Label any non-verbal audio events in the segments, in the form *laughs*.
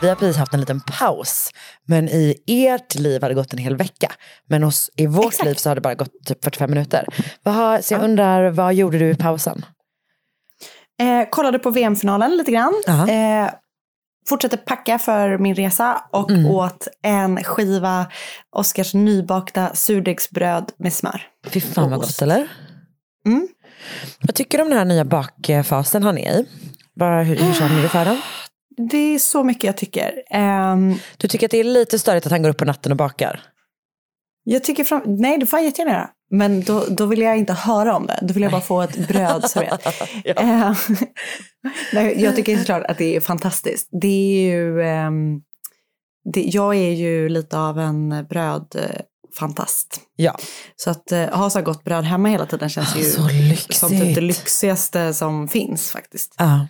Vi har precis haft en liten paus, men i ert liv har det gått en hel vecka. Men hos, i vårt liv så har det bara gått typ 45 minuter. Vad så jag undrar, vad gjorde du i pausen? Eh, kollade på VM-finalen lite grann. Eh, fortsatte packa för min resa och Mm. åt en skiva Oskars nybakta surdegsbröd med smör. Fy fan vad gott eller? Mm. Vad tycker du om den här nya bakfasen han är i? Bara, hur, hur känner du för den? Det är så mycket jag tycker. Ehm, Du tycker att det är lite störigt att han går upp på natten och bakar? jag tycker fram... Nej, det får han jättegärna göra. Men då, då vill jag inte höra om det. Då vill jag bara få ett bröd serverat. *laughs* Eh, *laughs* Nej, jag tycker såklart att det är fantastiskt. Det är ju... ehm, det, jag är ju lite av en brödfantast. Ja. Så att eh, ha så gott bröd hemma hela tiden känns ju Så lyxigt. som typ det lyxigaste som finns faktiskt. Ja.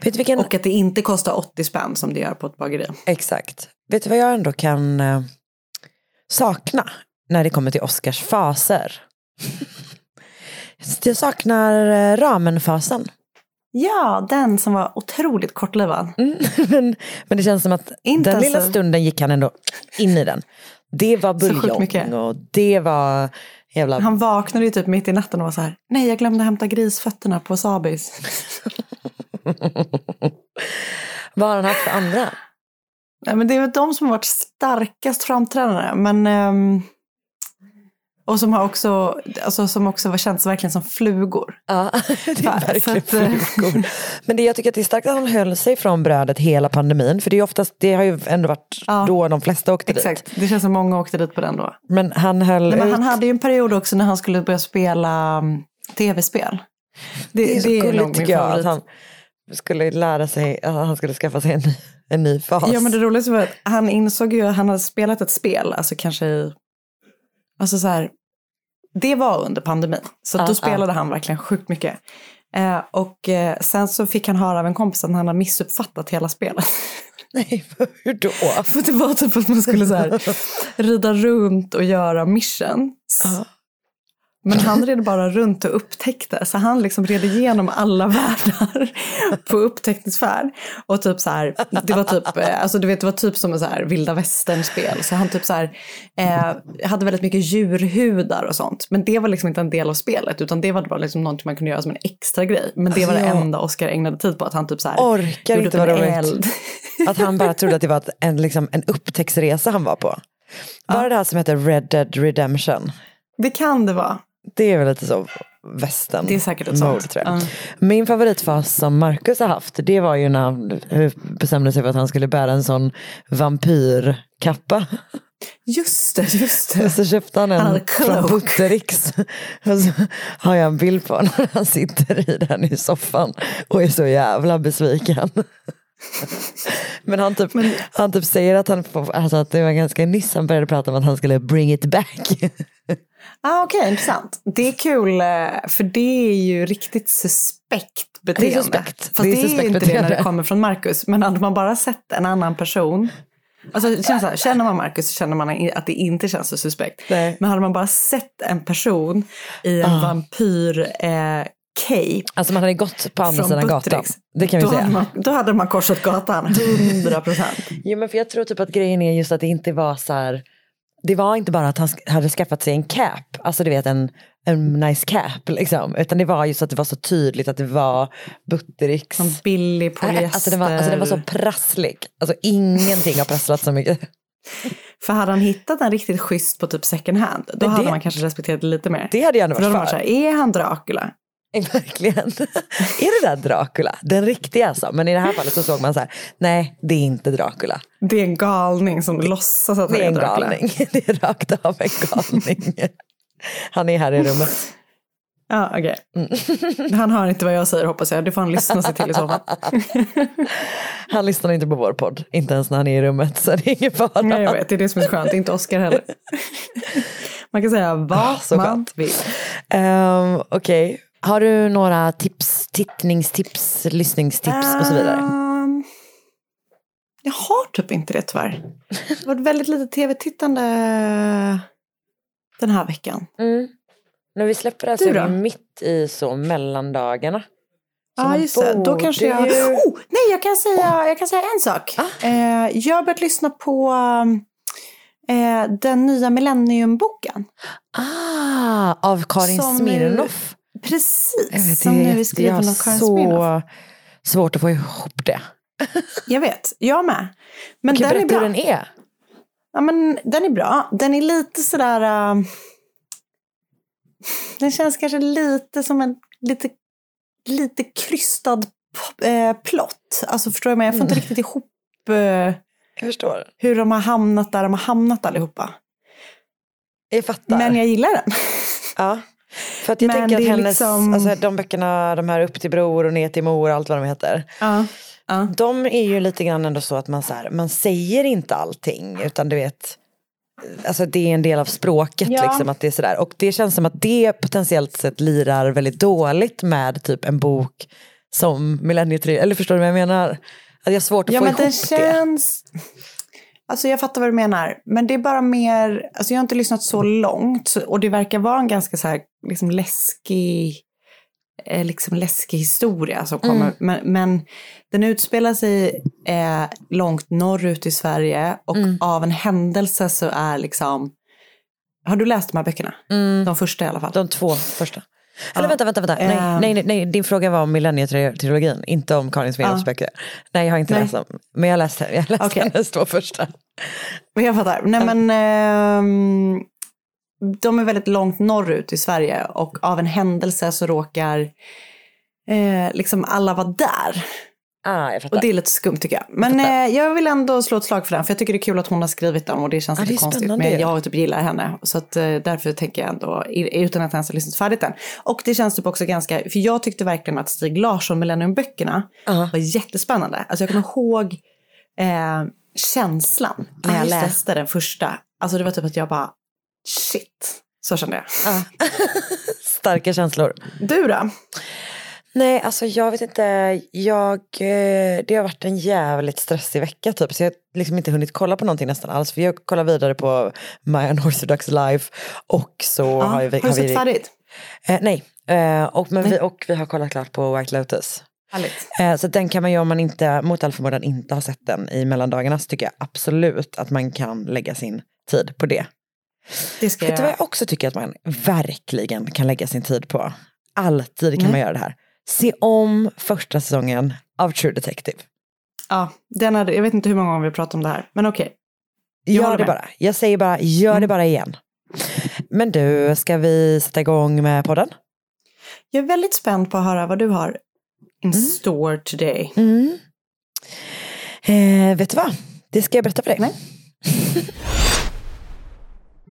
Vet du vilken... Och att det inte kostar 80 spänn som det gör på ett bageri. Exakt. Vet du vad jag ändå kan eh, sakna när det kommer till Oscars faser? *laughs* jag saknar eh, ramenfasen. Ja, den som var otroligt kortlivad. Mm. *laughs* men, men det känns som att Inte den lilla så- stunden gick han ändå in i den. Det var buljong och det var jävla... Han vaknade ju typ mitt i natten och var så här, nej jag glömde hämta grisfötterna på Sabis. *laughs* Vad har han haft för andra? Nej, men det är väl de som har varit starkast framträdande. Men, ehm, och som har också, alltså, som också var känts verkligen som flugor. Ja, *laughs* det är verkligen eh, flugor. Men det, jag tycker att det är starkt att han höll sig från brödet hela pandemin. För det, är oftast, det har ju ändå varit Ja. då de flesta åkte dit. Exakt, det känns som många åkte dit på den då. Men han höll Nej, men ut. han hade ju en period också när han skulle börja spela um, tv-spel. Det, Det är så nog gulligt min tycker jag att han skulle lära sig, han skulle skaffa sig en ny, en ny fas. Ja men det roligaste var att han insåg ju att han hade spelat ett spel, alltså kanske i, alltså så här, det var under pandemin. Så Ja, då spelade han verkligen sjukt mycket. Eh, och eh, sen så fick han höra av en kompis att han hade missuppfattat hela spelet. *laughs* Nej, hur då? För det var typ att man skulle så här, *laughs* rida runt och göra missions. Men han red bara runt och upptäckte. Så han liksom red igenom alla *laughs* världar på upptäckningsfärd. Och typ så här, det var typ, eh, alltså du vet det var typ som en så här vilda västern-spel. Så han typ så här, eh, hade väldigt mycket djurhudar och sånt. Men det var liksom inte en del av spelet. Utan det var bara liksom någonting man kunde göra som en extra grej. Men det var det enda Oscar ägnade tid på. Att han typ så här, Orkar gjorde inte vad en eld. Att han bara trodde att det var en, liksom, en upptäcktsresa han var på. Var det det här som heter Red Dead Redemption? Det kan det vara. Det är väl lite så västern Det är säkert ett mode, sånt. Ja. Min favoritfas som Marcus har haft, det var ju när han bestämde sig för att han skulle bära en sån vampyrkappa. Just det, just Och det. så köpte han en från. Buttericks. Och så har jag en bild på när han sitter i den i soffan och är så jävla besviken. Men han typ, han typ säger att, han, alltså att det var ganska nyss han började prata om att han skulle bring it back. *laughs* Ah, Okej, intressant. Det är kul, eh, för det är ju riktigt suspekt beteende. suspekt. Fast Det det är är, suspekt inte det beteende. när det kommer från Marcus. Men hade man bara sett en annan person Alltså, det så här, känner man Marcus så känner man att det inte känns så suspekt. Nej. Men hade man bara sett en person i en vampyr eh, cape Alltså man hade gått på andra sidan gatan. Det kan vi då, säga. hade man, då hade man korsat gatan, 100 procent. *laughs* Jo men för jag tror typ att grejen är just att det inte var så här. Det var inte bara att han hade skaffat sig en cap, alltså du vet en, en nice cap liksom. Utan det var just att det var så tydligt att det var Buttericks. Som billig polyester. Alltså den, var, alltså den var så prasslig. Alltså ingenting har prasslat så mycket. *laughs* För hade han hittat en riktigt schysst på typ second hand, då Men hade det- man kanske respekterat det lite mer. Det hade jag ändå För då hade man varit varit för. så här, är han Dracula? *laughs* Verkligen. är det där Dracula? Den riktiga alltså. Men i det här fallet så såg man så här, nej det är inte Dracula. Det är en galning som låtsas att han Det är en Dracula. galning. *laughs* Det är rakt av en galning. Han är här i rummet. Ja, okej. Mm. Han hör inte vad jag säger hoppas jag. Det får han lyssna sig till i så fall. *laughs* Han lyssnar inte på vår podd, inte ens när han är i rummet så det är ingen fara. Nej, jag vet, det är det som är skönt. Inte Oscar heller. Man kan säga vad Ah, man skönt. vill. Um, Okej, har du några tips, tittningstips, lyssningstips och så vidare? Ehm, jag har typ inte det tyvärr. Det har varit väldigt lite tv-tittande den här veckan. Mm. När vi släpper det här så är vi mitt i så mellandagarna. Ja, man just det. Då kanske jag... Oh, nej, jag kan säga, jag kan säga en sak. Ah. Eh, jag har börjat lyssna på eh, den nya Millennium-boken. Ah, av Karin Smirnoff. Precis, vet, som det är nu är jätte- skriven jag av har Karin Smirnoff. så svårt att få ihop det. Jag vet, jag med. Men Kan den är bra. hur den är? Ja, men den är bra. Den är lite sådär... äh, den känns kanske lite som en lite, lite krystad äh, plott. Alltså förstår du? Men jag får inte riktigt ihop förstår. hur de har hamnat där de har hamnat allihopa. Jag fattar. Men jag gillar den. Ja. För att jag Men tänker att det hennes, liksom- alltså de böckerna, de här upp till bror och ner till mor och allt vad de heter. ja. Ja. De är ju lite grann ändå så att man, så här, man säger inte allting utan du vet, alltså det är en del av språket Ja. liksom att det är sådär. Och det känns som att det potentiellt sett lirar väldigt dåligt med typ en bok som Millennietrilogin, eller förstår du vad jag menar? Att jag har svårt att Ja få men ihop det. känns... Alltså jag fattar vad du menar. Men det är bara mer... Alltså jag har inte lyssnat så långt. Och det verkar vara en ganska så här liksom läskig... eh, Liksom läskig historia som kommer. Mm. Men, men den utspelar sig eh, långt norrut i Sverige. Och Mm. av en händelse så är liksom... Har du läst de här böckerna? De första i alla fall. Mm. De två första. Eller Ja. vänta, vänta, vänta. Nej, Ehm. nej, nej, nej, din fråga var om Millennietrilogin, inte om Karin Smirnoffs Ja. böcker. Nej, jag har inte Nej. läst dem. Men jag har läst, jag har läst Okej. hennes två första. Men Jag fattar. Nej, men, ehm, de är väldigt långt norrut i Sverige och av en händelse så råkar eh, liksom alla vara där. Ah, jag fattar. Och det är lite skumt tycker jag. Men fattar. eh, jag vill ändå slå ett slag för den för jag tycker det är kul att hon har skrivit den och det känns det lite är konstigt. Men jag typ gillar henne så att, eh, därför tänker jag ändå, utan att ens ha lyssnat färdigt än. Och det känns typ också ganska, för jag tyckte verkligen att Stig Larsson, Millennium-böckerna, Ja. var jättespännande. Alltså jag kommer ihåg eh, känslan när Ja, jag just det. läste den första. Alltså det var typ att jag bara, shit, så kände jag. *laughs* Starka känslor. Du då? Nej, alltså jag vet inte. Jag, eh, det har varit en jävligt stressig vecka typ. Så jag har liksom inte hunnit kolla på någonting nästan alls. För jag kollar vidare på My Unorthodox Life. Och så Ja, har, vi, har du sett vi, färdigt? Eh, nej, eh, och, men Nej. Vi, och vi har kollat klart på White Lotus. Eh, så den kan man ju om man inte, mot all förmodan inte har sett den i mellandagarna så tycker jag absolut att man kan lägga sin tid på det. Det ska Vet du vad jag. jag också tycker att man verkligen kan lägga sin tid på? Alltid kan man göra det här. Se om första säsongen av True Detective. Ja, den hade, jag vet inte hur många gånger vi har pratat om det här, men okej. Jag Gör det med. bara. Jag säger bara, gör det bara igen. Men du, ska vi sätta igång med podden? Jag är väldigt spänd på att höra vad du har in store today. Mm. Eh, vet du vad? Det ska jag berätta för dig. Nej. *laughs*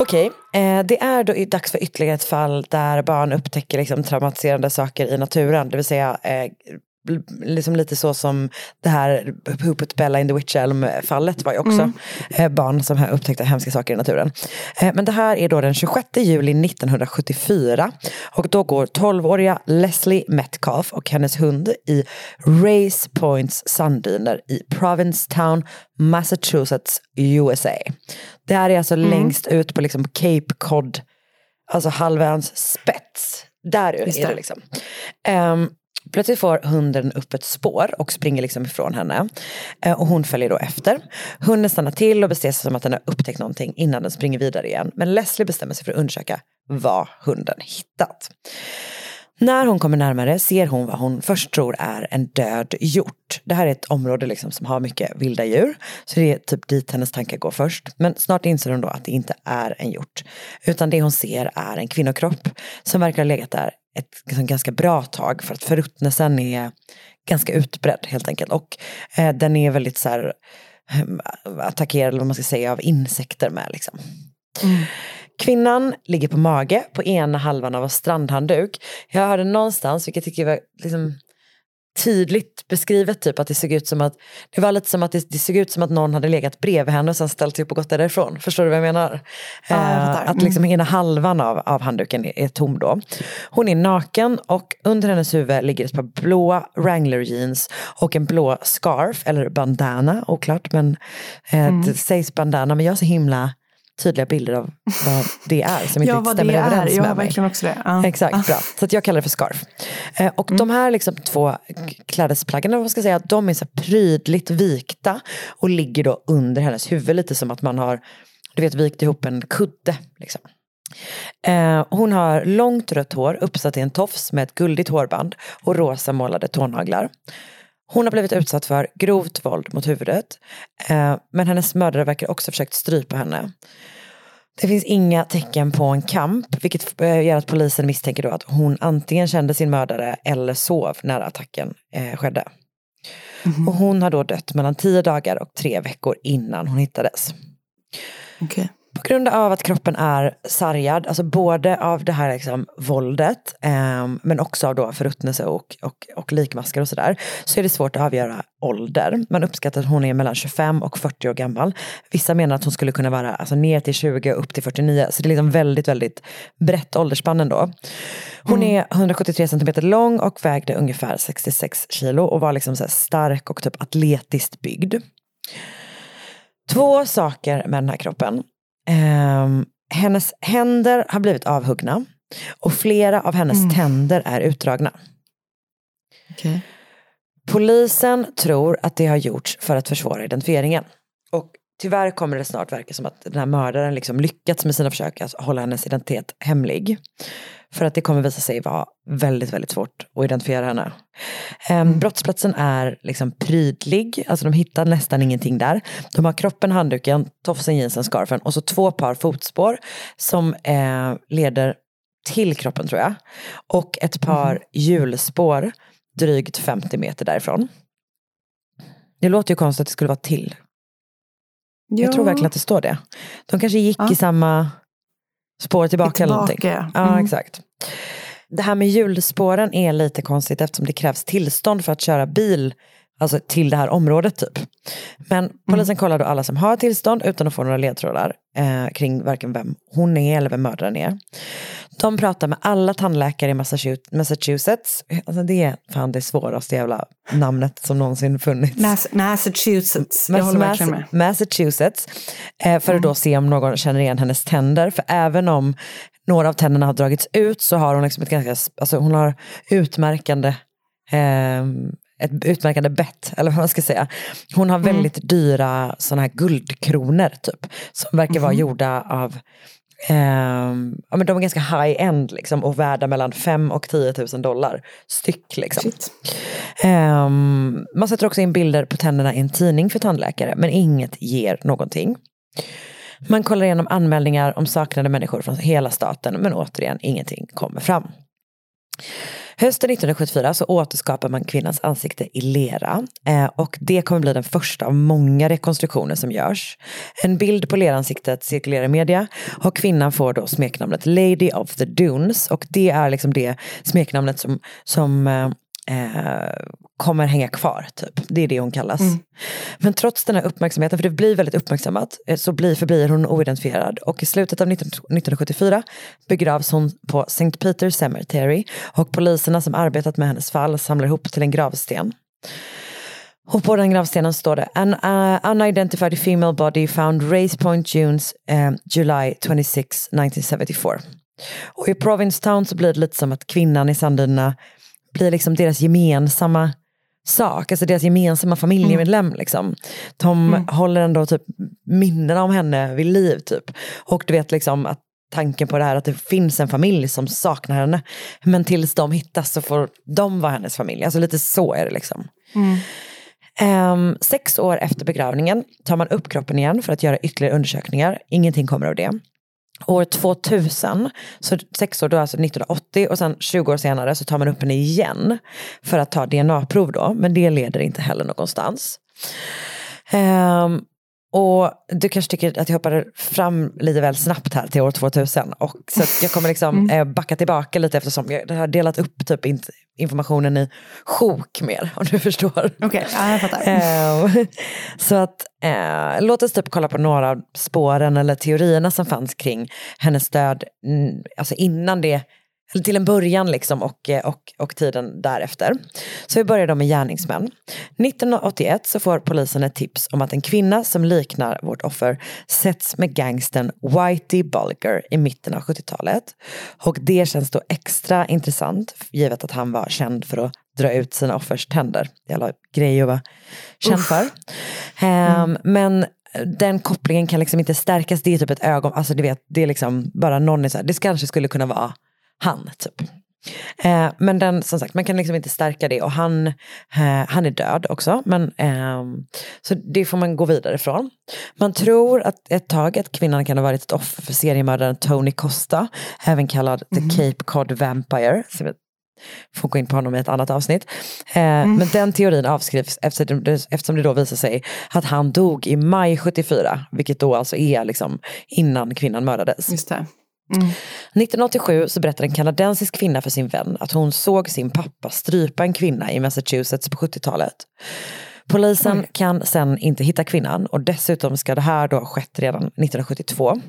Okej, eh, det är då dags för ytterligare ett fall där barn upptäcker liksom traumatiserande saker i naturen. Det vill säga eh, liksom lite så som det här Who put Bella in the Witch Elm-fallet var ju också Mm. eh, barn som upptäckte hemska saker i naturen. Eh, men det här är då den 26 juli 1974 och då går 12-åriga Leslie Metcalf och hennes hund i Race Points sanddyner i Provincetown, Massachusetts, USA. Det här är alltså Mm. längst ut på liksom Cape Cod, alltså halvöns spets. Där Just är det det. liksom. Ehm, plötsligt får hunden upp ett spår och springer liksom ifrån henne. Eh, och hon följer då efter. Hunden stannar till och beter sig som att den har upptäckt någonting innan den springer vidare igen. Men Leslie bestämmer sig för att undersöka vad hunden hittat. När hon kommer närmare ser hon vad hon först tror är en död hjort. Det här är ett område liksom som har mycket vilda djur. Så det är typ dit hennes tankar går först. Men snart inser hon då att det inte är en hjort. Utan det hon ser är en kvinnokropp som verkar ha legat där ett liksom, ganska bra tag. För att förruttnelsen är ganska utbredd helt enkelt. Och eh, den är väldigt så här eh, attackerad, eller vad man ska säga, av insekter med liksom. Kvinnan ligger på mage på ena halvan av en strandhandduk. Jag hörde någonstans, vilket jag tycker var liksom tydligt beskrivet, typ att det såg ut som att det var lite som att det, det såg ut som att någon hade legat bredvid henne och sen ställt sig upp och gått därifrån. Förstår du vad jag menar? Ja, jag Eh, att liksom ena halvan av, av handduken är, är tom då. Hon är naken och under hennes huvud ligger ett par blåa Wrangler jeans och en blå scarf, eller bandana, oklart, men eh, Mm. det sägs bandana, men jag har så himla tydliga bilder av vad det är som inte Ja, vad stämmer det är. överens Jag har med mig. verkligen också det. Ja. Exakt, bra. Så jag kallar det för scarf. Eh, och de här liksom två klädesplaggen, vad man ska säga, de är så prydligt vikta och ligger då under hennes huvud, lite som att man har du vet, vikt ihop en kudde. Liksom. Eh, hon har långt rött hår uppsatt i en tofs med ett guldigt hårband och rosa målade tånaglar. Hon har blivit utsatt för grovt våld mot huvudet. Eh, men hennes mördare verkar också ha försökt strypa henne. Det finns inga tecken på en kamp, vilket eh, gör att polisen misstänker då att hon antingen kände sin mördare eller sov när attacken eh, skedde. Och hon har då dött mellan tio dagar och tre veckor innan hon hittades. Okej. På grund av att kroppen är sargad, alltså både av det här liksom våldet, ehm, men också av då förruttnelse och, och, och likmaskar och sådär, så är det svårt att avgöra ålder. Man uppskattar att hon är mellan 25 och 40 år gammal. Vissa menar att hon skulle kunna vara alltså, ner till 20 och upp till 49, så det är liksom väldigt, väldigt brett åldersspann ändå. Hon är 173 centimeter lång och vägde ungefär 66 kilo och var liksom stark och typ atletiskt byggd. Två saker med den här kroppen. Ehm, hennes händer har blivit avhuggna och flera av hennes tänder är utdragna. Okej. Polisen tror att det har gjorts för att försvåra identifieringen. Och tyvärr kommer det snart verka som att den här mördaren liksom lyckats med sina försök att hålla hennes identitet hemlig. För att det kommer visa sig vara väldigt, väldigt svårt att identifiera henne. Um, brottsplatsen är liksom prydlig, alltså de hittar nästan ingenting där. De har kroppen, handduken, tofsen, jeansen, scarfen och så två par fotspår som eh, leder till kroppen tror jag. Och ett par hjulspår drygt 50 meter därifrån. Det låter ju konstigt att det skulle vara till. Jag tror verkligen att det står det. De kanske gick i samma spår tillbaka, eller någonting. Tillbaka, Ja, mm. exakt. Det här med hjulspåren är lite konstigt eftersom det krävs tillstånd för att köra bil alltså till det här området typ. Men polisen kollar då alla som har tillstånd utan att få några ledtrådar eh, kring varken vem hon är eller vem mördaren är. De pratar med alla tandläkare i Massachusetts. Alltså det är fan det svåraste jävla namnet som någonsin funnits. Mass Massachusetts, jag håller verkligen med. Massachusetts. Eh, för att då se om någon känner igen hennes tänder. För även om några av tänderna har dragits ut så har hon liksom ett ganska, alltså hon har utmärkande eh, ett utmärkande bett, eller vad man ska säga. Hon har väldigt mm. dyra sådana här guldkronor typ, som verkar mm. vara mhm. gjorda av Eh, ja, men de är ganska high-end liksom, och värda mellan 5 och 10 000 dollar styck. Liksom. Eh, man sätter också in bilder på tänderna i en tidning för tandläkare men inget ger någonting. Man kollar igenom anmälningar om saknade människor från hela staten men återigen ingenting kommer fram. Hösten 1974 så återskapar man kvinnans ansikte i lera eh, och det kommer bli den första av många rekonstruktioner som görs. En bild på leransiktet cirkulerar i media och kvinnan får då smeknamnet Lady of the Dunes och det är liksom det smeknamnet som, som eh, eh, eh, kommer hänga kvar. Typ. Det är det hon kallas. Mm. Men trots den här uppmärksamheten, för det blir väldigt uppmärksammat, eh, så blir, förblir hon oidentifierad. Och i slutet av 19, 1974 begravs hon på St. Peter Cemetery och poliserna som arbetat med hennes fall samlar ihop till en gravsten. Och på den gravstenen står det An uh, unidentified female body found Race Point Dunes uh, July 26, 1974. Och i Provincetown så blir det lite som att kvinnan i sanddynerna blir liksom deras gemensamma sak, alltså deras gemensamma familjemedlem. Mm. Liksom. De mm. håller ändå typ minnena om henne vid liv. Typ. Och du vet liksom att tanken på det här att det finns en familj som saknar henne. Men tills de hittas så får de vara hennes familj. Alltså lite så är det liksom. Mm. Um, sex år efter begravningen tar man upp kroppen igen för att göra ytterligare undersökningar. Ingenting kommer av det. År 2000, så sex år då alltså 1980 och sen 20 år senare så tar man upp henne igen för att ta DNA-prov då, men det leder inte heller någonstans. Um, och du kanske tycker att jag hoppade fram lite väl snabbt här till år 2000. Och så jag kommer liksom *laughs* mm. Eh, backa tillbaka lite eftersom jag har delat upp typ informationen i sjok mer, om du förstår. Okej, okay, ja, jag fattar. *laughs* Eh, så att, eh, låt oss typ kolla på några av spåren eller teorierna som fanns kring hennes död, alltså innan det eller till en början liksom och, eh, och, och tiden därefter. Så vi börjar då med gärningsmän. 1981 så får polisen ett tips om att en kvinna som liknar vårt offer sätts med gangsten Whitey Bulger i mitten av 70-talet. Och det känns då extra intressant givet att han var känd för att dra ut sina offers tänder. Jävla grej att vara känd för. Um, mm. Men den kopplingen kan liksom inte stärkas. Det är typ ett ögon, alltså du vet, det är liksom bara någon är så här, det kanske skulle kunna vara han. Typ. Eh, men den, som sagt, man kan liksom inte stärka det och han, eh, han är död också. Men, eh, så det får man gå vidare från. Man tror att ett tag att kvinnan kan ha varit ett offer för seriemördaren Tony Costa, även kallad mm. The Cape Cod Vampire. Så jag får gå in på honom i ett annat avsnitt. Eh, mm. Men den teorin avskrivs eftersom det, eftersom det då visar sig att han dog i maj 74, vilket då alltså är liksom innan kvinnan mördades. Just det. 1987 så berättar en kanadensisk kvinna för sin vän att hon såg sin pappa strypa en kvinna i Massachusetts på 70-talet. Polisen Oj. kan sen inte hitta kvinnan och dessutom ska det här då ha skett redan 1972.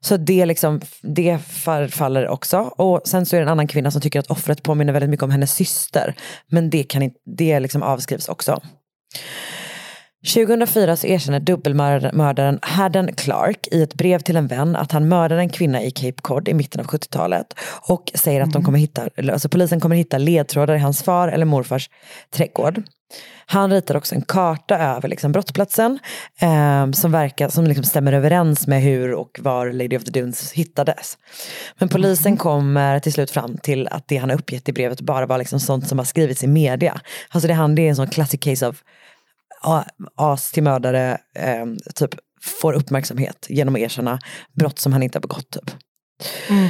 Så det, liksom, det faller också. Och sen så är det en annan kvinna som tycker att offret påminner väldigt mycket om hennes syster. Men det, kan inte, det liksom avskrivs också. 2004 så erkänner dubbelmördaren Haddon Clark i ett brev till en vän att han mördade en kvinna i Cape Cod i mitten av 70-talet och säger att de mm. kommer hitta, alltså polisen kommer hitta ledtrådar i hans far eller morfars trädgård. Han ritar också en karta över liksom brottsplatsen eh, som, verkar, som liksom stämmer överens med hur och var Lady of the Dunes hittades. Men polisen mm. kommer till slut fram till att det han har uppgett i brevet bara var liksom sånt som har skrivits i media. Alltså det, han, det är en sån classic case of as till mördare eh, typ får uppmärksamhet genom att erkänna brott som han inte har begått. Typ. Mm.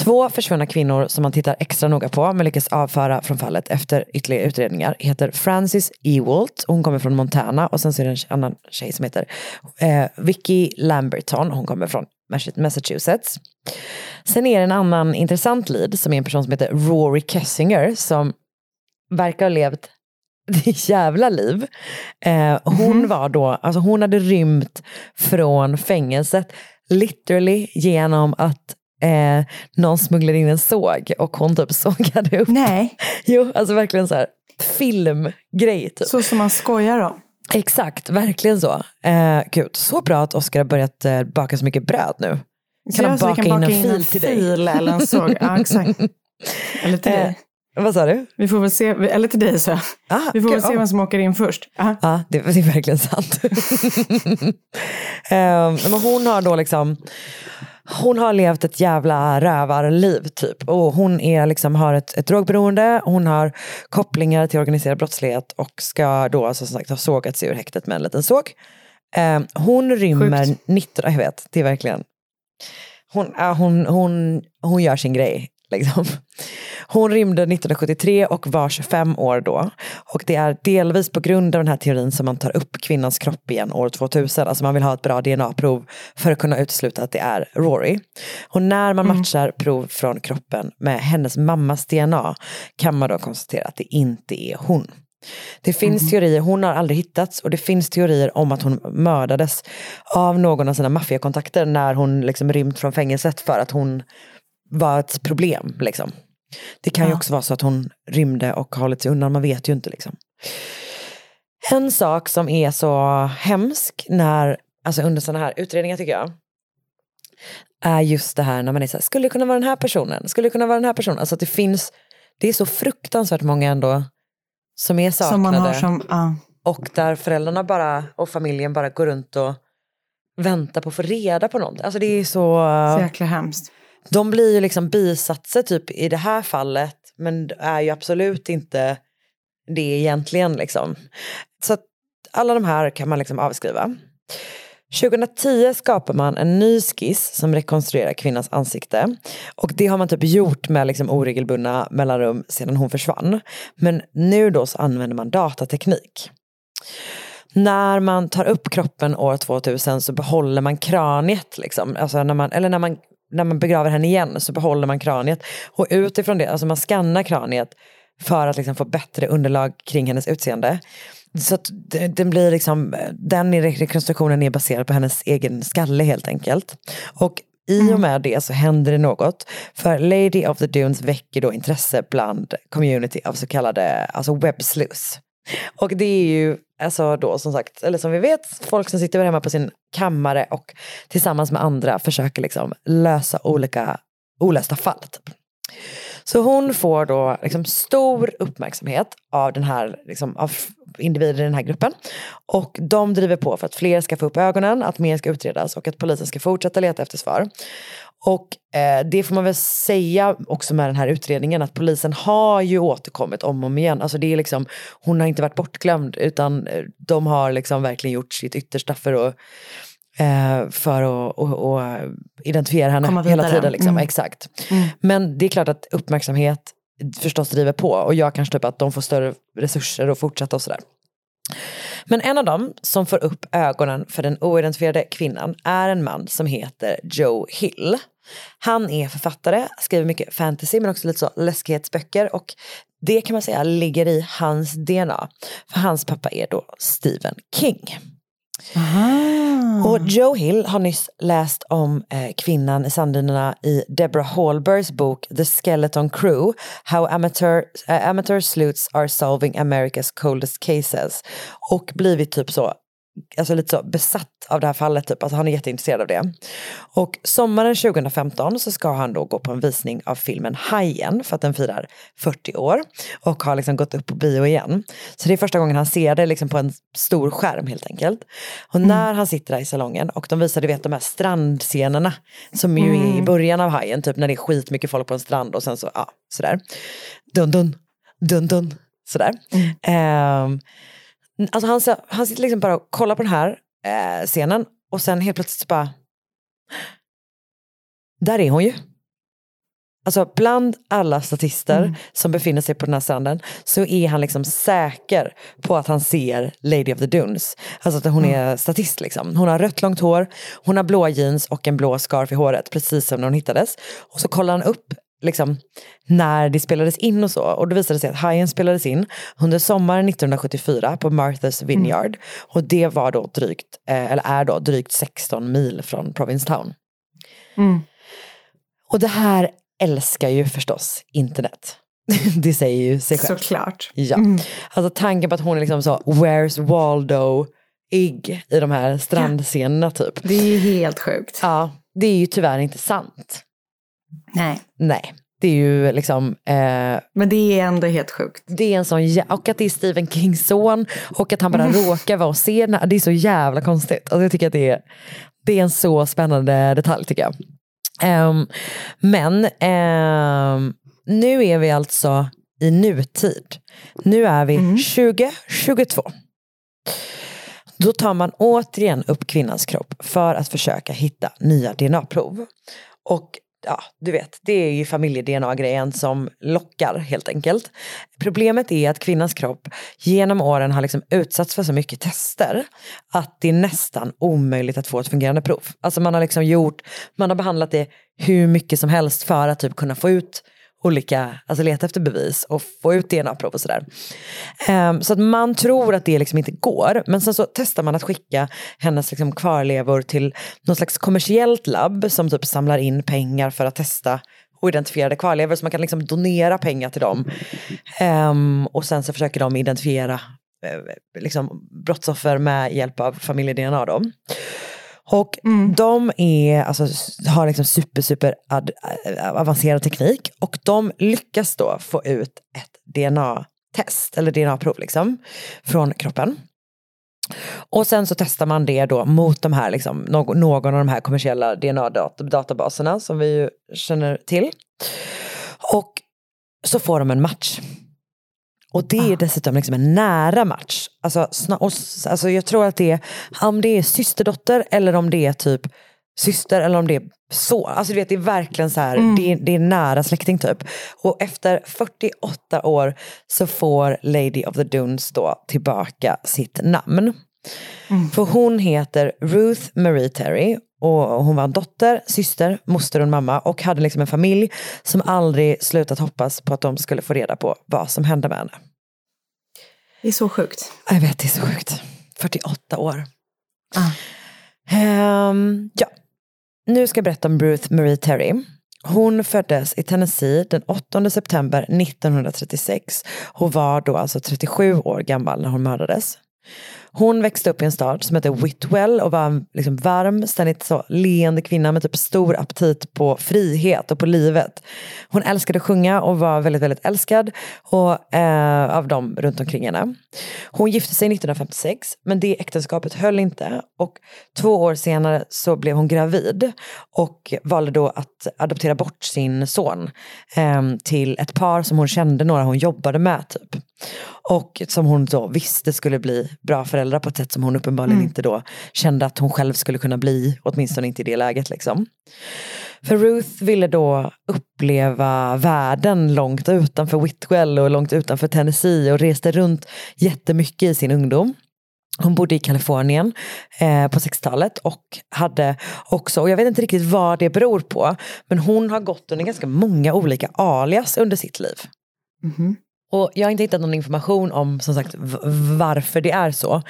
Två försvunna kvinnor som man tittar extra noga på men lyckas avföra från fallet efter ytterligare utredningar heter Frances Ewalt, hon kommer från Montana och sen så är det en annan tjej som heter eh, Vicky Lamberton, hon kommer från Massachusetts. Sen är det en annan intressant lead som är en person som heter Rory Kessinger som verkar ha levt *laughs* jävla liv. Eh, hon mm. var då, alltså hon hade rymt från fängelset literally genom att eh, någon smugglade in en såg och hon typ *laughs* sågade upp. Nej. *laughs* Jo, alltså verkligen så här filmgrej. Typ. Så som man skojar om. Exakt, verkligen så. Eh, gud, så bra att Oskar har börjat eh, baka så mycket bröd nu. Så jag så vi kan baka in en fil till dig? Eller en såg. Ja, exakt. Eller till dig. Vad sa du? Vi får väl se, eller till dig så. Ah, vi får okay, väl se oh. vem som åker in först. Ja, ah, det, det, är verkligen sant. *laughs* eh, men hon har då liksom hon har levt ett jävla rövarliv typ. Och hon är liksom, har ett, ett drogberoende, hon har kopplingar till organiserad brottslighet och ska då alltså, som sagt ha sågats ur häktet med en liten såg. Eh, hon rymmer, 19, jag vet, det är verkligen, hon, hon, hon, hon gör sin grej. Liksom. Hon rymde 1973 och var 25 år då. Och det är delvis på grund av den här teorin som man tar upp kvinnans kropp igen år 2000. Alltså man vill ha ett bra DNA-prov för att kunna utesluta att det är Rory. Och när man mm. matchar prov från kroppen med hennes mammas DNA kan man då konstatera att det inte är hon. Det finns mm. teorier, hon har aldrig hittats och det finns teorier om att hon mördades av någon av sina maffiakontakter när hon liksom rymt från fängelset för att hon var ett problem. Liksom. Det kan ja. ju också vara så att hon rymde och hållit sig undan, man vet ju inte. Liksom. En sak som är så hemsk när, alltså under sådana här utredningar tycker jag, är just det här när man är så här, skulle det kunna vara den här personen? Skulle det kunna vara den här personen? Alltså att det finns, det är så fruktansvärt många ändå som är saknade. Som som, uh. Och där föräldrarna bara, och familjen bara går runt och väntar på att få reda på något. Alltså det är så... Så jäkla hemskt. De blir ju liksom bisatser typ i det här fallet men är ju absolut inte det egentligen liksom. Så att alla de här kan man liksom avskriva. 2010 skapar man en ny skiss som rekonstruerar kvinnans ansikte. Och det har man typ gjort med liksom oregelbundna mellanrum sedan hon försvann. Men nu då så använder man datateknik. När man tar upp kroppen år 2000 så behåller man kraniet. Liksom. Alltså när man, eller när man när man begraver henne igen så behåller man kraniet. Och utifrån det, alltså man skannar kraniet för att liksom få bättre underlag kring hennes utseende. Så den blir liksom, den rekonstruktionen är baserad på hennes egen skalle helt enkelt. Och i och mm. med det så händer det något. För Lady of the Dunes väcker då intresse bland community av så kallade alltså web sleuths. Och det är ju alltså då som sagt, eller som vi vet, folk som sitter hemma på sin kammare och tillsammans med andra försöker liksom lösa olika olösta fall. Typ. Så hon får då liksom stor uppmärksamhet av, den här, liksom, av individer i den här gruppen. Och de driver på för att fler ska få upp ögonen, att mer ska utredas och att polisen ska fortsätta leta efter svar. Och eh, det får man väl säga också med den här utredningen att polisen har ju återkommit om och om igen. Alltså det är liksom, hon har inte varit bortglömd utan eh, de har liksom verkligen gjort sitt yttersta för att eh, för att och, och identifiera henne hela tiden. Liksom. Mm. Exakt. Mm. Men det är klart att uppmärksamhet förstås driver på och jag kanske typ att de får större resurser och fortsätta och sådär. Men en av dem som får upp ögonen för den oidentifierade kvinnan är en man som heter Joe Hill. Han är författare, skriver mycket fantasy men också lite så läskighetsböcker och det kan man säga ligger i hans DNA. För hans pappa är då Stephen King. Aha. Och Joe Hill har nyss läst om eh, kvinnan i sanddynerna i Deborah Hallbergs bok The Skeleton Crew, How amateur, uh, amateur sleuths are solving America's coldest cases. Och blivit typ så alltså lite så besatt av det här fallet, typ. alltså han är jätteintresserad av det. Och sommaren 2015 så ska han då gå på en visning av filmen Hajen för att den firar 40 år och har liksom gått upp på bio igen. Så det är första gången han ser det liksom på en stor skärm helt enkelt. Och mm. när han sitter där i salongen och de visar, du vet de här strandscenerna som ju mm. är i mm. början av Hajen, typ när det är skitmycket folk på en strand och sen så, ja, sådär. Dun dun, dun dun, sådär. Mm. Um, Alltså han, han sitter liksom bara och kollar på den här eh, scenen och sen helt plötsligt bara, där är hon ju. Alltså bland alla statister mm. som befinner sig på den här stranden så är han liksom säker på att han ser Lady of the Dunes. Alltså att hon mm. är statist liksom. Hon har rött långt hår, hon har blåa jeans och en blå scarf i håret precis som när hon hittades. Och så kollar han upp liksom, när det spelades in och så. Och då visade det sig att Hajen spelades in under sommaren 1974 på Martha's Vineyard. Mm. Och det var då drygt, eh, eller är då drygt 16 mil från Provincetown. Mm. Och det här älskar ju förstås internet. *laughs* det säger ju sig själv. Såklart. Ja. Alltså tanken på att hon är liksom så, where's Waldo Igg i de här strandscenerna typ. Det är helt sjukt. Ja, det är ju tyvärr inte sant. Nej. Nej, det är ju liksom... Eh, Men det är ändå helt sjukt. Det är en sån, och att det är Stephen Kings son och att han bara råkar vara och se den här, det är så jävla konstigt. Alltså jag tycker att det är, det är en så spännande detalj tycker jag. Ehm, men ehm, nu är vi alltså i nutid. Nu är vi 2022. Då tar man återigen upp kvinnans kropp för att försöka hitta nya DNA-prov. Och ja, du vet, det är ju familje-DNA-grejen som lockar helt enkelt. Problemet är att kvinnans kropp genom åren har liksom utsatts för så mycket tester att det är nästan omöjligt att få ett fungerande prov. Alltså man har liksom gjort, man har behandlat det hur mycket som helst för att typ kunna få ut olika, alltså leta efter bevis och få ut DNA-prov och sådär. Um, så att man tror att det liksom inte går, men sen så testar man att skicka hennes liksom kvarlevor till något slags kommersiellt labb som typ samlar in pengar för att testa oidentifierade kvarlevor så man kan liksom donera pengar till dem. Um, och sen så försöker de identifiera eh, liksom brottsoffer med hjälp av familjedna. då. Och de är, alltså, har liksom super, super ad, äh, avancerad teknik och de lyckas då få ut ett DNA-test eller DNA-prov liksom, från kroppen. Och sen så testar man det då mot de här, liksom, någon, någon av de här kommersiella DNA-databaserna som vi ju känner till. Och så får de en match. Och det är dessutom liksom en nära match. Alltså, och, alltså jag tror att det är, om det är systerdotter eller om det är typ syster eller om det är så. Alltså du vet det är verkligen så här, det, är, det är nära släkting typ. Och efter 48 år så får Lady of the Dunes då tillbaka sitt namn. För hon heter Ruth Marie Terry och hon var en dotter, syster, moster och en mamma och hade liksom en familj som aldrig slutat hoppas på att de skulle få reda på vad som hände med henne. Det är så sjukt. Jag vet, det är så sjukt. 48 år. Ehm, ja. Nu ska jag berätta om Ruth Marie Terry. Hon föddes i Tennessee den 8 september 1936 och var då alltså 37 år gammal när hon mördades. Hon växte upp i en stad som heter Whitwell och var en liksom varm, ständigt så leende kvinna med typ stor aptit på frihet och på livet. Hon älskade att sjunga och var väldigt, väldigt älskad och, eh, av dem runt omkring henne. Hon gifte sig 1956 men det äktenskapet höll inte och två år senare så blev hon gravid och valde då att adoptera bort sin son eh, till ett par som hon kände, några hon jobbade med typ. Och som hon då visste skulle bli bra föräldrar på ett sätt som hon uppenbarligen Mm. inte då kände att hon själv skulle kunna bli, åtminstone inte i det läget liksom. För Ruth ville då uppleva världen långt utanför Whitwell och långt utanför Tennessee och reste runt jättemycket i sin ungdom. Hon bodde i Kalifornien eh, på 60-talet och hade också, och jag vet inte riktigt vad det beror på, men hon har gått under ganska många olika alias under sitt liv. Och jag har inte hittat någon information om som sagt varför det är så.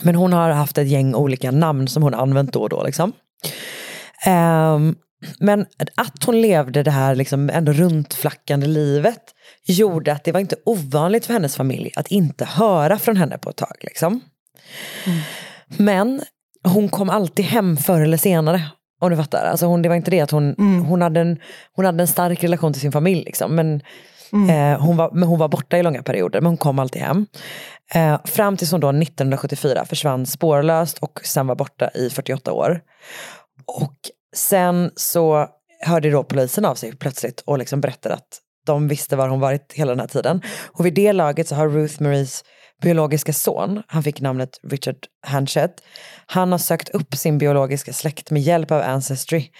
Men hon har haft ett gäng olika namn som hon använt då och då. Liksom. Ehm, men att hon levde det här liksom ändå runtflackande livet gjorde att det var inte ovanligt för hennes familj att inte höra från henne på ett tag. Liksom. Men hon kom alltid hem förr eller senare. Om du fattar. Alltså hon, det var inte det att hon, hon, hade en, hon hade en stark relation till sin familj. Liksom. Men, Mm. eh, hon var, men hon var borta i långa perioder, men hon kom alltid hem. Eh, fram tills hon då 1974 försvann spårlöst och sen var borta i 48 år. Och sen så hörde då polisen av sig plötsligt och liksom berättade att de visste var hon varit hela den här tiden. Och vid det laget så har Ruth Maries biologiska son, han fick namnet Richard Hanchett, han har sökt upp sin biologiska släkt med hjälp av Ancestry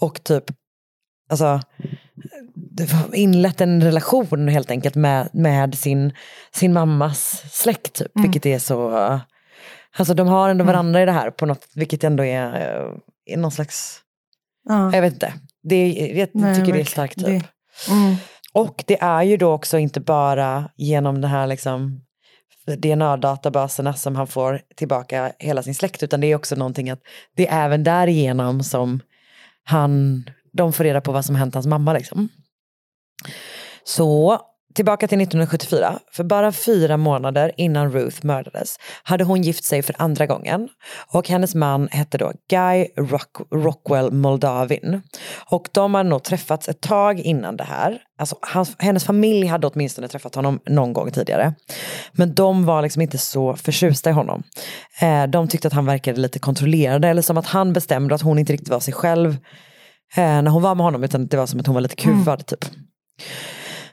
och typ alltså, inlett en relation helt enkelt med, med sin, sin mammas släkt, typ, vilket är så... Alltså de har ändå varandra i det här på något, vilket ändå är, eh, är någon slags... Ja. Jag vet inte. Det jag Nej, tycker det är starkt. Typ. Det- Mm. Och det är ju då också inte bara genom den här liksom DNA-databaserna som han får tillbaka hela sin släkt, utan det är också någonting att det är även därigenom som han de får reda på vad som hänt hans mamma. Liksom. Så tillbaka till 1974. För bara fyra månader innan Ruth mördades hade hon gift sig för andra gången. Och hennes man hette då Guy Rock Rockwell Moldavin. Och de hade nog träffats ett tag innan det här. Alltså, hans, hennes familj hade åtminstone träffat honom någon gång tidigare. Men de var liksom inte så förtjusta i honom. Eh, de tyckte att han verkade lite kontrollerad eller som att han bestämde att hon inte riktigt var sig själv eh, när hon var med honom utan det var som att hon var lite kuvad mm. typ.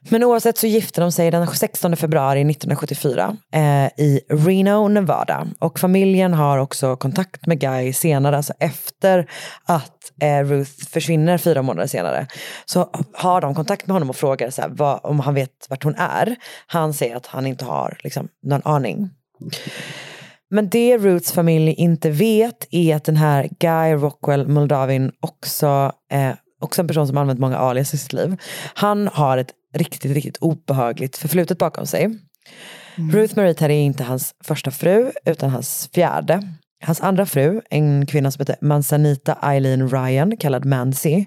Men oavsett så gifte de sig den 16 februari 1974 eh, i Reno, Nevada. Och familjen har också kontakt med Guy senare, alltså efter att eh, Ruth försvinner fyra månader senare. Så har de kontakt med honom och frågar så här, vad, om han vet vart hon är. Han säger att han inte har liksom, någon aning. Men det Ruths familj inte vet är att den här Guy Rockwell Moldavin också, eh, också en person som använt många alias i sitt liv. Han har ett riktigt, riktigt obehagligt förflutet bakom sig. Mm. Ruth Marie Terry är inte hans första fru, utan hans fjärde. Hans andra fru, en kvinna som heter Manzanita Eileen Ryan, kallad Mancy.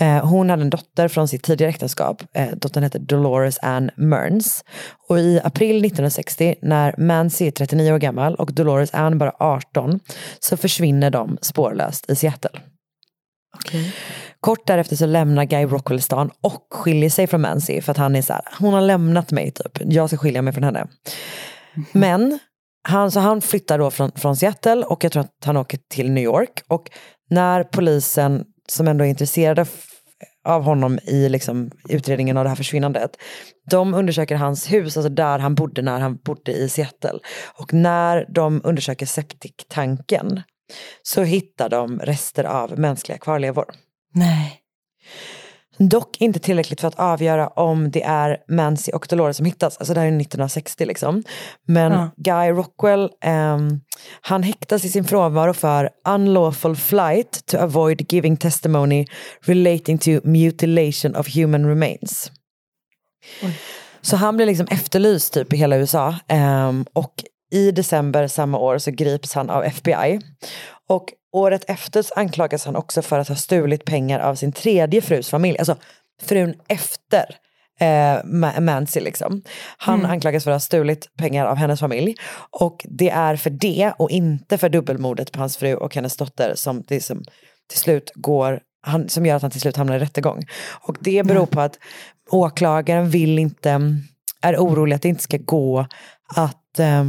Eh, hon hade en dotter från sitt tidigare äktenskap. Eh, dottern hette Dolores Ann Mearns. Och i april 1960, när Mancy är 39 år gammal och Dolores Ann bara 18, så försvinner de spårlöst i Seattle. Okay. Kort därefter så lämnar Guy Rockwell stan och skiljer sig från Mancy för att han är så här, hon har lämnat mig typ, jag ska skilja mig från henne. *laughs* Men han, så han flyttar då från, från Seattle och jag tror att han åker till New York och när polisen som ändå är intresserade av honom i liksom utredningen av det här försvinnandet. De undersöker hans hus, alltså där han bodde när han bodde i Seattle. Och när de undersöker septiktanken så hittar de rester av mänskliga kvarlevor. Nej. Dock inte tillräckligt för att avgöra om det är Mancy och Dolores som hittas. Alltså det här är 1960 liksom. Men ja. Guy Rockwell, um, han häktas i sin frånvaro för unlawful flight to avoid giving testimony relating to mutilation of human remains. Oj. Så han blir liksom efterlyst typ i hela USA. Um, och i december samma år så grips han av FBI. Och Året efter anklagas han också för att ha stulit pengar av sin tredje frus familj. Alltså frun efter eh, Mancy. Liksom. Han mm. anklagas för att ha stulit pengar av hennes familj. Och det är för det och inte för dubbelmordet på hans fru och hennes dotter som, det som till slut går han, som gör att han till slut hamnar i rättegång. Och det beror på att åklagaren vill inte, är orolig att det inte ska gå att eh,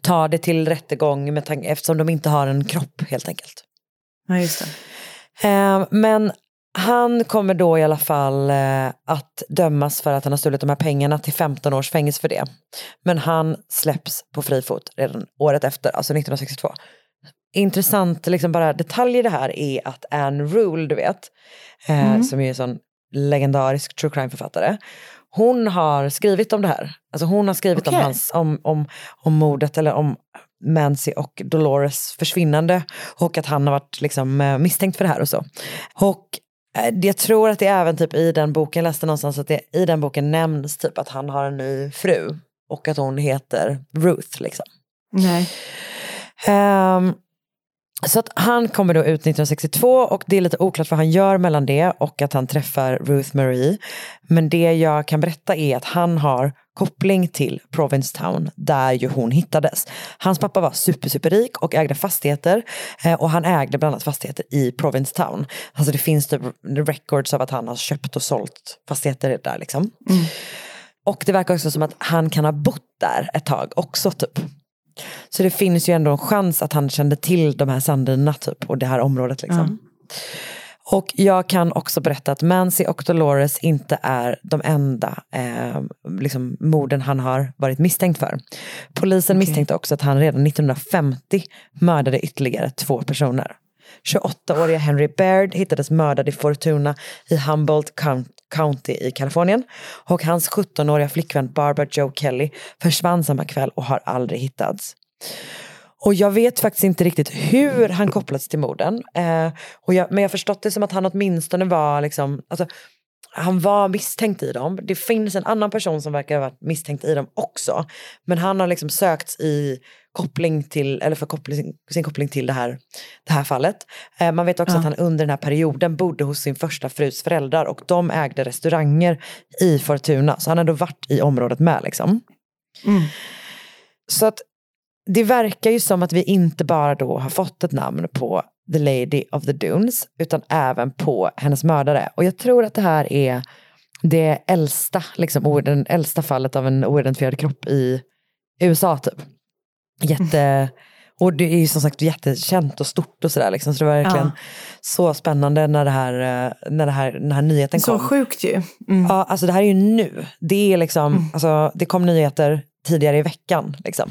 ta det till rättegång med eftersom de inte har en kropp helt enkelt. Ja, just det. Eh, men han kommer då i alla fall eh, att dömas för att han har stulit de här pengarna till 15 års fängelse för det. Men han släpps på fri fot redan året efter, alltså 1962. Intressant liksom bara detalj i det här är att Anne Rule, du vet, eh, mm. som är en sån legendarisk true crime-författare, hon har skrivit om det här. Alltså hon har skrivit okay. om, hans, om, om, om mordet eller om Mancy och Dolores försvinnande och att han har varit liksom, eh, misstänkt för det här och så. Och eh, jag tror att det även typ i den boken, jag läste någonstans att det i den boken nämns typ att han har en ny fru och att hon heter Ruth liksom. Nej. Um, så att han kommer då ut 1962 och det är lite oklart vad han gör mellan det och att han träffar Ruth Marie. Men det jag kan berätta är att han har koppling till Provincetown där ju hon hittades. Hans pappa var super, superrik och ägde fastigheter eh, och han ägde bland annat fastigheter i Provincetown. Alltså det finns typ records av att han har köpt och sålt fastigheter där liksom. Mm. Och det verkar också som att han kan ha bott där ett tag också typ. Så det finns ju ändå en chans att han kände till de här sandinerna typ och det här området liksom. Mm. Och jag kan också berätta att Mancy och Dolores inte är de enda eh, liksom, morden han har varit misstänkt för. Polisen okay. misstänkte också att han redan 1950 mördade ytterligare två personer. 28-åriga Henry Baird hittades mördad i Fortuna i Humboldt County i Kalifornien. Och hans 17-åriga flickvän Barbara Joe Kelly försvann samma kväll och har aldrig hittats. Och jag vet faktiskt inte riktigt hur han kopplats till morden. Eh, och jag, men jag har förstått det som att han åtminstone var liksom, alltså, han var misstänkt i dem. Det finns en annan person som verkar ha varit misstänkt i dem också. Men han har liksom sökts i koppling till, eller för koppling, sin koppling till det här, det här fallet. Eh, man vet också Ja. att han under den här perioden bodde hos sin första frus föräldrar och de ägde restauranger i Fortuna. Så han hade varit i området med liksom. Mm. Så att det verkar ju som att vi inte bara då har fått ett namn på The Lady of the Dunes utan även på hennes mördare. Och jag tror att det här är det äldsta, liksom, oiden- äldsta fallet av en oidentifierad kropp i USA typ. Jätte, *laughs* och det är ju som sagt jättekänt och stort och sådär liksom. Så det var verkligen Ja. så spännande när, det här, eh, när, det här, den här nyheten Så kom. sjukt ju. Mm. Ja, alltså det här är ju nu. Det är liksom, alltså det kom nyheter tidigare i veckan liksom.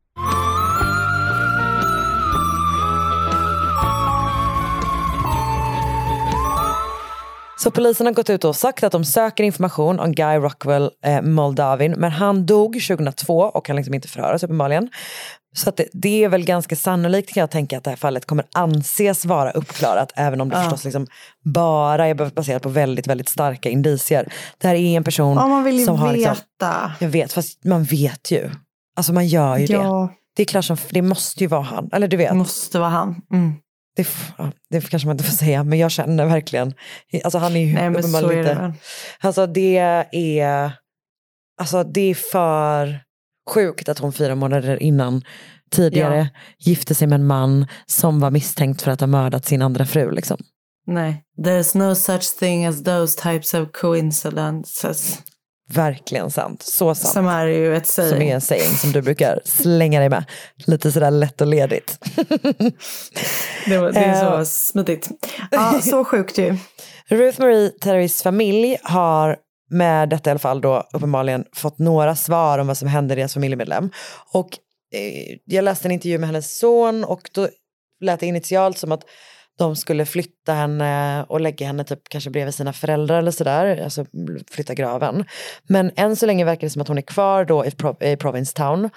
Så polisen har gått ut och sagt att de söker information om Guy Rockwell eh, Moldavin. Men han dog 2002 och kan liksom inte förhöras uppenbarligen. Så att det, det är väl ganska sannolikt kan jag tänka att det här fallet kommer anses vara uppklarat. Även om det Ja. förstås liksom bara är baserat på väldigt, väldigt starka indicier. Det här är en person Ja, man vill ju som har... Liksom, veta. jag vet, fast man vet ju. Alltså man gör ju det. Ja, Det är klart som, det måste ju vara han. Eller du vet. det måste vara han. Mm. Det, det kanske man inte får säga, men jag känner verkligen. Alltså han är ju Nej, men så är det. Alltså det är, alltså det är för sjukt att hon fyra månader innan tidigare Ja. gifte sig med en man som var misstänkt för att ha mördat sin andra fru. Liksom. Nej. There's no such thing as those types of coincidences. Verkligen sant. Så sant. Som är ju ett Som är saying. en saying som du brukar slänga dig med. Lite sådär lätt och ledigt. *laughs* Det, var, det är Eh. så smidigt. Ja, så *laughs* sjukt ju. Ruth Marie Terrys familj har med detta i alla fall då uppenbarligen fått några svar om vad som hände deras familjemedlem. Och eh, jag läste en intervju med hennes son och då lät det initialt som att de skulle flytta henne och lägga henne typ kanske bredvid sina föräldrar eller sådär, alltså flytta graven. Men än så länge verkar det som att hon är kvar då i, Pro- i Provincetown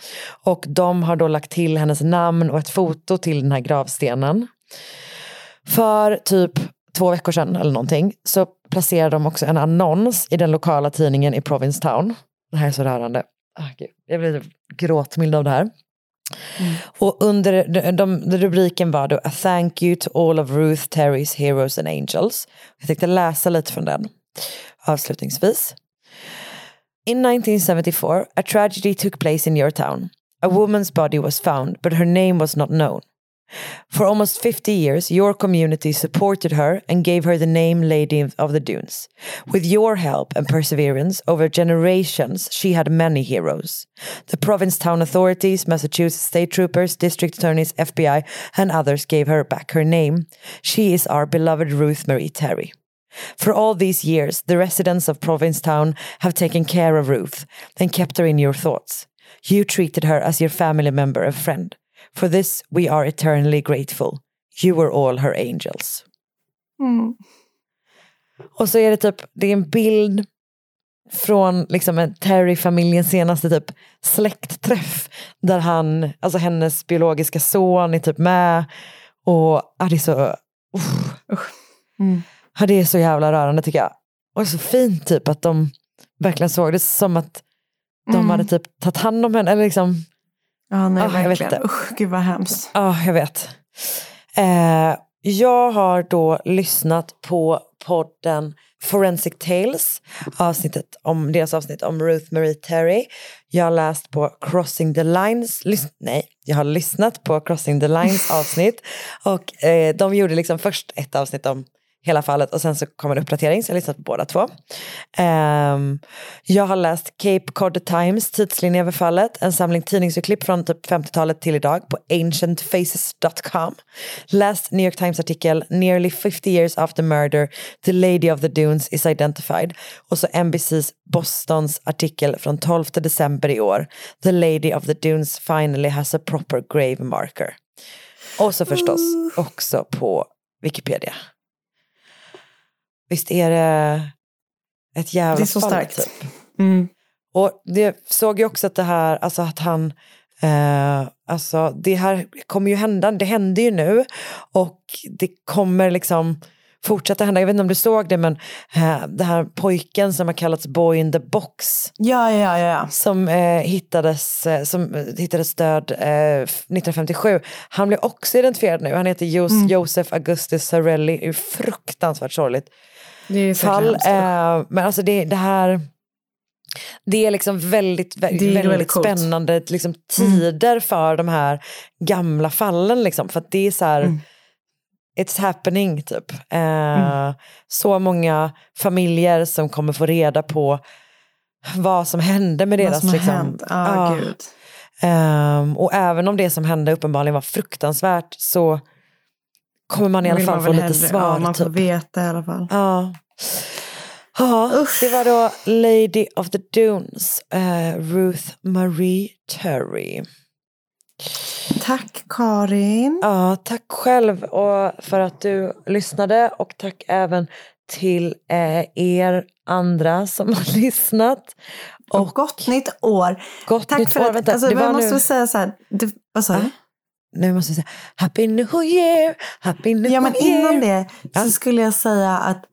och de har då lagt till hennes namn och ett foto till den här gravstenen. För typ två veckor sedan eller någonting så placerade de också en annons i den lokala tidningen i Provincetown. Det här är så rörande. Oh, gud. Jag blir gråtmild av det här. Mm. Och under de, de, rubriken var då A thank you to all of Ruth Terrys heroes and angels. Jag tänkte läsa lite från den avslutningsvis. In 1974, a tragedy took place in your town. A woman's body was found, but her name was not known. For almost 50 years, your community supported her and gave her the name Lady of the Dunes. With your help and perseverance, over generations, she had many heroes. The province town authorities, Massachusetts state troopers, district attorneys, FBI, and others gave her back her name. She is our beloved Ruth Marie Terry. For all these years, the residents of Provincetown have taken care of Ruth and kept her in your thoughts. You treated her as your family member and friend. For this we are eternally grateful. You were all her angels. Mm. Och så är det typ, det är en bild från liksom en Terry-familjens senaste typ släktträff. Där han, alltså hennes biologiska son är typ med. Och ja, det är så, usch. Mm. Ja, det är så jävla rörande tycker jag. Och så fint typ att de verkligen såg det som att de Mm. hade typ tagit hand om henne. Eller liksom, Ja, nej, Ah, jag vet inte. Usch, gud vad hemskt. Ja, jag vet. Eh, jag har då lyssnat på podden Forensic Tales, avsnittet om, deras avsnitt om Ruth Marie Terry. Jag har läst på Crossing the Lines, lys, nej, jag har lyssnat på Crossing the Lines *laughs* avsnitt och eh, de gjorde liksom först ett avsnitt om hela fallet och sen så kom en uppdatering så jag har lyssnat på båda två. Um, jag har läst Cape Cod Times tidslinje över fallet, en samling tidningsurklipp från typ 50-talet till idag på ancientfaces.com. Läst New York Times artikel Nearly 50 years after murder, the lady of the dunes is identified. Och så NBC's Bostons artikel från 12 december i år, the lady of the dunes finally has a proper grave marker. Och så förstås också på Wikipedia. Visst är det ett jävla Det är så fall, starkt. Typ. Mm. Och det såg ju också att det här, alltså att han, eh, alltså det här kommer ju hända, det händer ju nu och det kommer liksom fortsätta hända. Jag vet inte om du såg det men eh, det här pojken som har kallats Boy in the box. Ja, ja, ja. Som eh, hittades, eh, som hittades död eh, 1957. Han blev också identifierad nu. Han heter Jos- Mm. Joseph Augustus Sarelli. Det är fruktansvärt sorgligt fall. Eh, men alltså det, det här, det är liksom väldigt, vä- Det är väldigt, väldigt. Mm. spännande liksom, tider för de här gamla fallen. Liksom, för att det är så här, Mm. it's happening typ. Eh, Så många familjer som kommer få reda på vad som hände med Vad deras... som har liksom, hänt. Ah, gud. Ehm, och även om det som hände uppenbarligen var fruktansvärt så kommer man i alla fall få lite hellre- svar. Ja, man får typ. veta i alla fall. Ja. Ja, det var då Lady of the Dunes, eh, Ruth Marie Terry. Tack Karin. Ja, tack själv och för att du lyssnade och tack även till eh, er andra som *laughs* har lyssnat. Och gott nytt år. Gott Tack nytt för år. att, Vänta, alltså, det jag var måste nu- säga så här, det, vad sa du? Nu måste jag säga Happy New Year, Happy New Ja, men Year. innan det så skulle jag säga att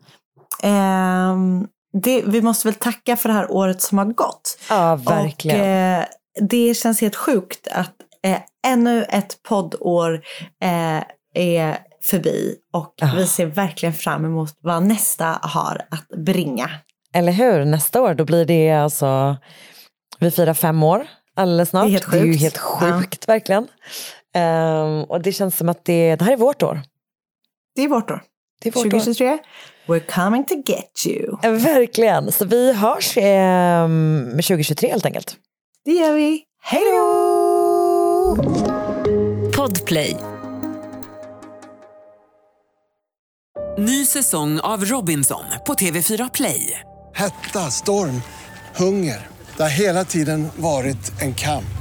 ehm, det, vi måste väl tacka för det här året som har gått. Ja, verkligen. Och eh, det känns helt sjukt att eh, ännu ett poddår eh, är förbi och vi ser verkligen fram emot vad nästa har att bringa. Eller hur? Nästa år då blir det alltså, vi firar fem år alldeles snart. Det är helt Det är ju sjukt. helt sjukt verkligen. Ehm, och det känns som att det, det här är vårt år. Det är vårt år. Det är vårt år. 2023, we're coming to get you. Verkligen, så vi hörs ehm, med 2023 helt enkelt. Det gör vi. Hej då! Podplay. Ny säsong av Robinson på TV4 Play. Hetta, storm, hunger. Det har hela tiden varit en kamp.